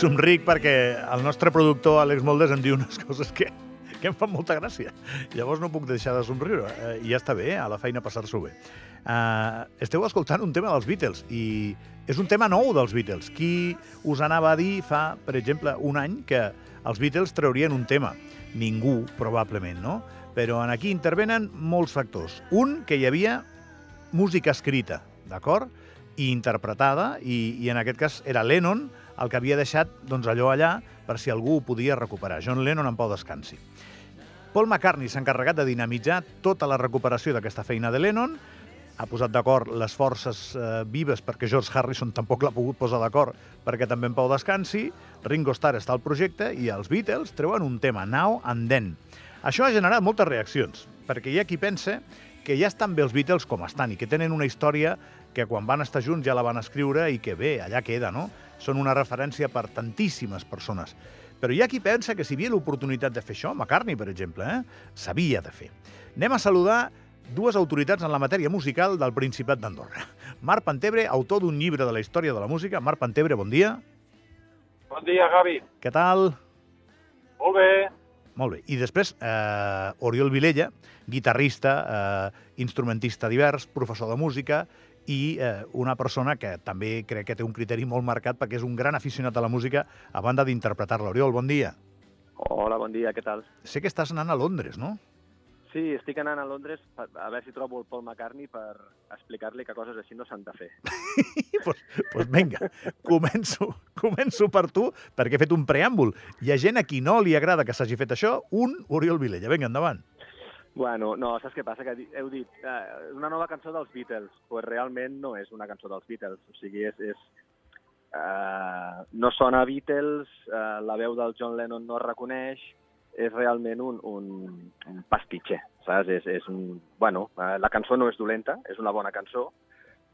somric perquè el nostre productor, Àlex Moldes, em diu unes coses que, que em fan molta gràcia. Llavors no puc deixar de somriure. Eh, I ja està bé, eh? a la feina passar-s'ho bé. Uh, esteu escoltant un tema dels Beatles i és un tema nou dels Beatles. Qui us anava a dir fa, per exemple, un any que els Beatles traurien un tema? Ningú, probablement, no? Però en aquí intervenen molts factors. Un, que hi havia música escrita, d'acord? I interpretada, i, i en aquest cas era Lennon el que havia deixat doncs, allò allà per si algú ho podia recuperar. John Lennon en pau descansi. Paul McCartney s'ha encarregat de dinamitzar tota la recuperació d'aquesta feina de Lennon, ha posat d'acord les forces eh, vives perquè George Harrison tampoc l'ha pogut posar d'acord perquè també en Pau descansi, Ringo Starr està al projecte i els Beatles treuen un tema, Now and Then. Això ha generat moltes reaccions, perquè hi ha qui pensa que ja estan bé els Beatles com estan i que tenen una història que quan van estar junts ja la van escriure i que bé, allà queda, no? Són una referència per tantíssimes persones. Però hi ha qui pensa que si hi havia l'oportunitat de fer això, McCartney, per exemple, eh, s'havia de fer. Anem a saludar dues autoritats en la matèria musical del Principat d'Andorra. Marc Pantebre, autor d'un llibre de la història de la música. Marc Pantebre, bon dia. Bon dia, Gavi. Què tal? Molt bé. Molt bé. I després, eh, Oriol Vilella, guitarrista, eh, instrumentista divers, professor de música i eh, una persona que també crec que té un criteri molt marcat perquè és un gran aficionat a la música a banda d'interpretar-la. Oriol, bon dia. Hola, bon dia, què tal? Sé que estàs anant a Londres, no? Sí, estic anant a Londres a veure si trobo el Paul McCartney per explicar-li que coses així no s'han de fer. Doncs pues, pues vinga, començo, començo per tu, perquè he fet un preàmbul. Hi ha gent a qui no li agrada que s'hagi fet això, un Oriol Vilella. Vinga, endavant. Bueno, no, saps què passa? Que heu dit, eh, una nova cançó dels Beatles. Doncs pues realment no és una cançó dels Beatles. O sigui, és... és eh, no sona Beatles, eh, la veu del John Lennon no es reconeix, és realment un, un, un pastitxer, saps? És, és un, bueno, eh, la cançó no és dolenta, és una bona cançó,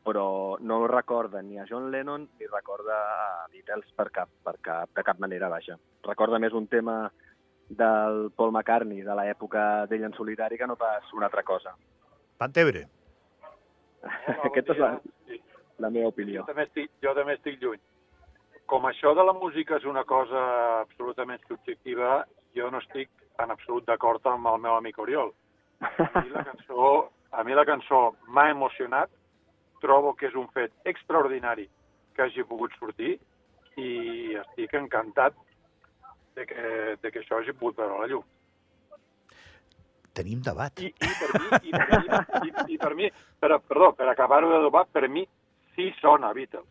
però no recorda ni a John Lennon ni recorda a Beatles per cap, per cap, de cap manera, vaja. Recorda més un tema del Paul McCartney de l'època d'ell en solitari que no pas una altra cosa. Pantebre. Hola, Aquesta és la, la meva opinió. Jo també, estic, jo també estic lluny. Com això de la música és una cosa absolutament subjectiva, jo no estic en absolut d'acord amb el meu amic Oriol. A mi la cançó, a mi la cançó m'ha emocionat, trobo que és un fet extraordinari que hagi pogut sortir i estic encantat de que, de que això hagi pogut veure la llum. Tenim debat. I, i per mi, i per mi, i, i per mi per, perdó, per acabar-ho de dobar, per mi sí sona Beatles.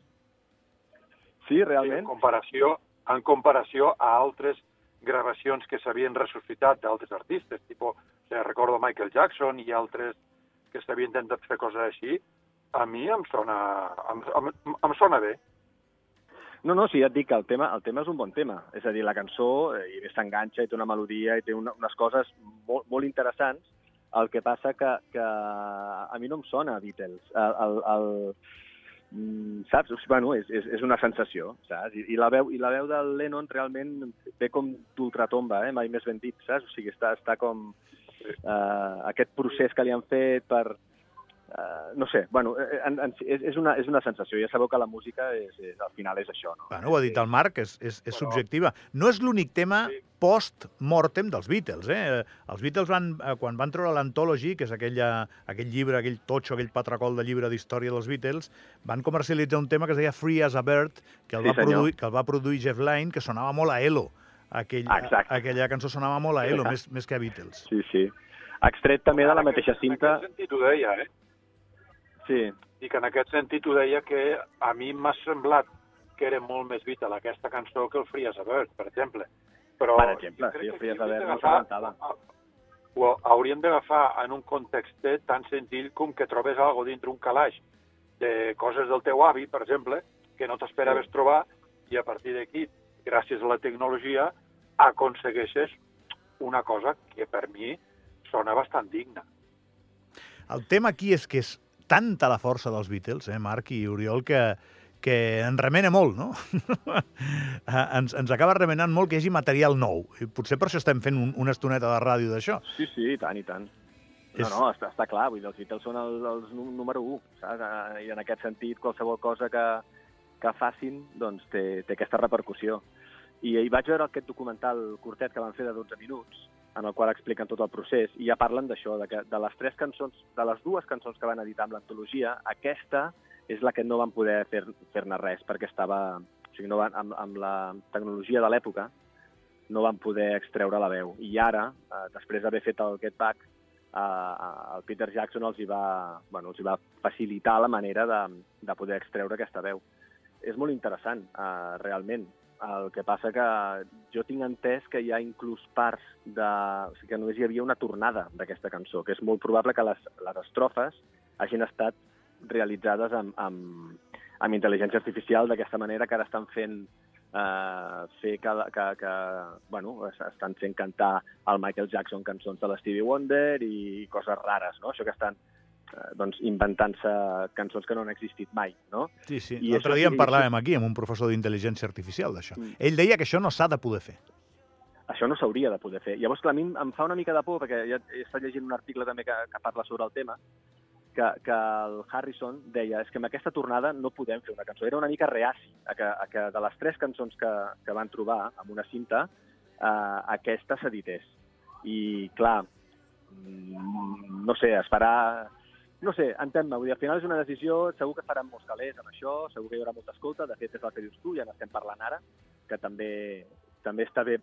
Sí, En realment? comparació, en comparació a altres gravacions que s'havien ressuscitat d'altres artistes, tipus, o sigui, recordo Michael Jackson i altres que s'havien intentat fer coses així, a mi em sona, em, em, em sona bé. No, no, sí, ja et dic que el tema, el tema és un bon tema. És a dir, la cançó eh, s'enganxa i té una melodia i té una, unes coses molt, molt interessants. El que passa que, que a mi no em sona Beatles. El, el, el, mm, saps? O sigui, Bueno, és, és, és una sensació, saps? I, i, la veu, I la veu del Lennon realment ve com d'ultratomba, eh? mai més ben dit, saps? O sigui, està, està com eh, aquest procés que li han fet per, Uh, no sé, bueno, eh, en, en, és, és, una, és una sensació. Ja sabeu que la música és, és, al final és això, no? Bueno, ho ha dit el Marc, és, és, és subjectiva. No és l'únic tema Sí. post-mortem dels Beatles. Eh? Els Beatles, van, eh, quan van treure l'Anthology, que és aquella, aquell llibre, aquell totxo, aquell patracol de llibre d'història dels Beatles, van comercialitzar un tema que es deia Free as a Bird, que el, Sí, va, senyor. produir, que el va produir Jeff Lynne, que sonava molt a Elo. Aquell, Exacte. aquella cançó sonava molt a Elo, Exacte. més, més que a Beatles. Sí, sí. Extret també de la mateixa cinta... En aquest sentit ho deia, eh? Sí, I que en aquest sentit ho deia que a mi m'ha semblat que era molt més vital aquesta cançó que el Free as a Bird, per exemple. Però Per exemple, sí, el Free as a Bird no s'aguantava. Ho hauríem d'agafar en un context tan senzill com que trobes algo dintre un calaix de coses del teu avi, per exemple, que no t'esperaves trobar, i a partir d'aquí, gràcies a la tecnologia, aconsegueixes una cosa que per mi sona bastant digna. El tema aquí és que és tanta la força dels Beatles, eh, Marc i Oriol, que, que ens remena molt, no? Eh, ens, ens acaba remenant molt que hi hagi material nou. I potser per això estem fent un, una estoneta de ràdio d'això. sí, sí, i tant, i tant. No, no, està, està clar, vull dir, els Beatles són els, els nú- número 1, saps? Eh, I en aquest sentit, qualsevol cosa que, que facin, doncs té, té aquesta repercussió. I hi vaig veure aquest documental curtet que van fer de 12 minuts, en el qual expliquen tot el procés, i ja parlen d'això, de que de les tres cançons, de les dues cançons que van editar amb l'antologia, aquesta és la que no van poder fer- fer-ne res, perquè estava... O sigui, no van, amb, amb la tecnologia de l'època, no van poder extreure la veu. I ara, eh, després d'haver fet el Get Back, eh, el Peter Jackson els hi, va, bueno, els hi va facilitar la manera de, de poder extreure aquesta veu. És molt interessant, eh, realment. El que passa que jo tinc entès que hi ha inclús parts de... O sigui, que només hi havia una tornada d'aquesta cançó, que és molt probable que les, les estrofes hagin estat realitzades amb, amb, amb intel·ligència artificial d'aquesta manera que ara estan fent eh, fer que, que, que bueno, es- estan fent cantar al Michael Jackson cançons de l'Stevie Wonder i coses rares, no? Això que estan doncs, inventant-se cançons que no han existit mai, no? Sí, sí. L'altre dia en parlàvem aquí amb un professor d'intel·ligència artificial d'això. Mm. Ell deia que això no s'ha de poder fer. Això no s'hauria de poder fer. Llavors, clar, a mi em fa una mica de por, perquè ja he estat llegint un article també que, que parla sobre el tema, que, que el Harrison deia és que amb aquesta tornada no podem fer una cançó. Era una mica reaci a que, a que de les tres cançons que, que van trobar amb una cinta, eh, aquesta s'edités. I, clar, mm, no sé, es farà... No sé, dir, al final és una decisió, segur que faran molts calés amb això, segur que hi haurà molta escolta, de fet és el que dius tu, ja n'estem parlant ara, que també també està bé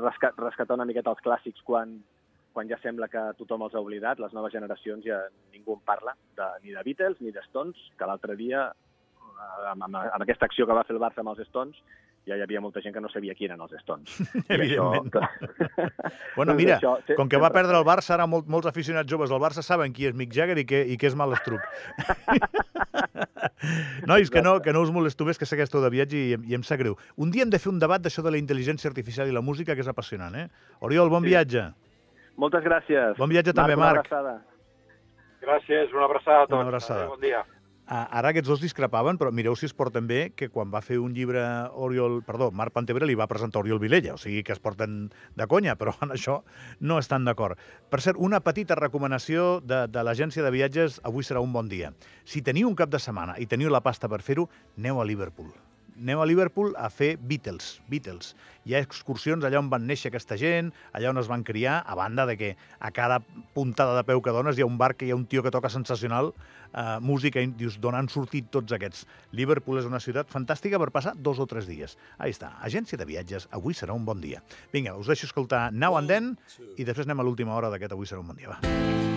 resca rescatar una miqueta els clàssics quan, quan ja sembla que tothom els ha oblidat, les noves generacions ja ningú en parla, de, ni de Beatles ni de Stones, que l'altre dia, eh, amb, amb, amb aquesta acció que va fer el Barça amb els Stones, ja hi havia molta gent que no sabia qui eren els Stones. Evidentment. Això, Bueno, Doncs mira, això, com que va perdre el Barça, ara molt, molts aficionats joves del Barça saben qui és Mick Jagger i què, i què és Malastruc. Nois, que no, que no us molesto més, que sé que esteu de viatge i, em- i em sap greu. Un dia hem de fer un debat d'això de la intel·ligència artificial i la música, que és apassionant, eh? Oriol, bon Sí. viatge. Moltes gràcies. Bon viatge també, una Marc. abraçada. Gràcies, una abraçada a tots. Una abraçada. Adéu, Bon dia. Ara aquests dos discrepaven, però mireu si es porten bé, que quan va fer un llibre Oriol, perdó, Marc Pantebre li va presentar Oriol Vilella, o sigui que es porten de conya, però en això no estan d'acord. Per cert, una petita recomanació de, de l'agència de viatges, avui serà un bon dia. Si teniu un cap de setmana i teniu la pasta per fer-ho, aneu a Liverpool. Aneu a Liverpool a fer Beatles, Beatles. Hi ha excursions allà on van néixer aquesta gent, allà on es van criar, a banda de que a cada puntada de peu que dones hi ha un bar que hi ha un tio que toca sensacional eh, música i dius, d'on han sortit tots aquests. Liverpool és una ciutat fantàstica per passar dos o tres dies. Ahí està, agència de viatges, avui serà un bon dia. Vinga, us deixo escoltar Now and Then i després anem a l'última hora d'aquest Avui serà un bon dia. Va.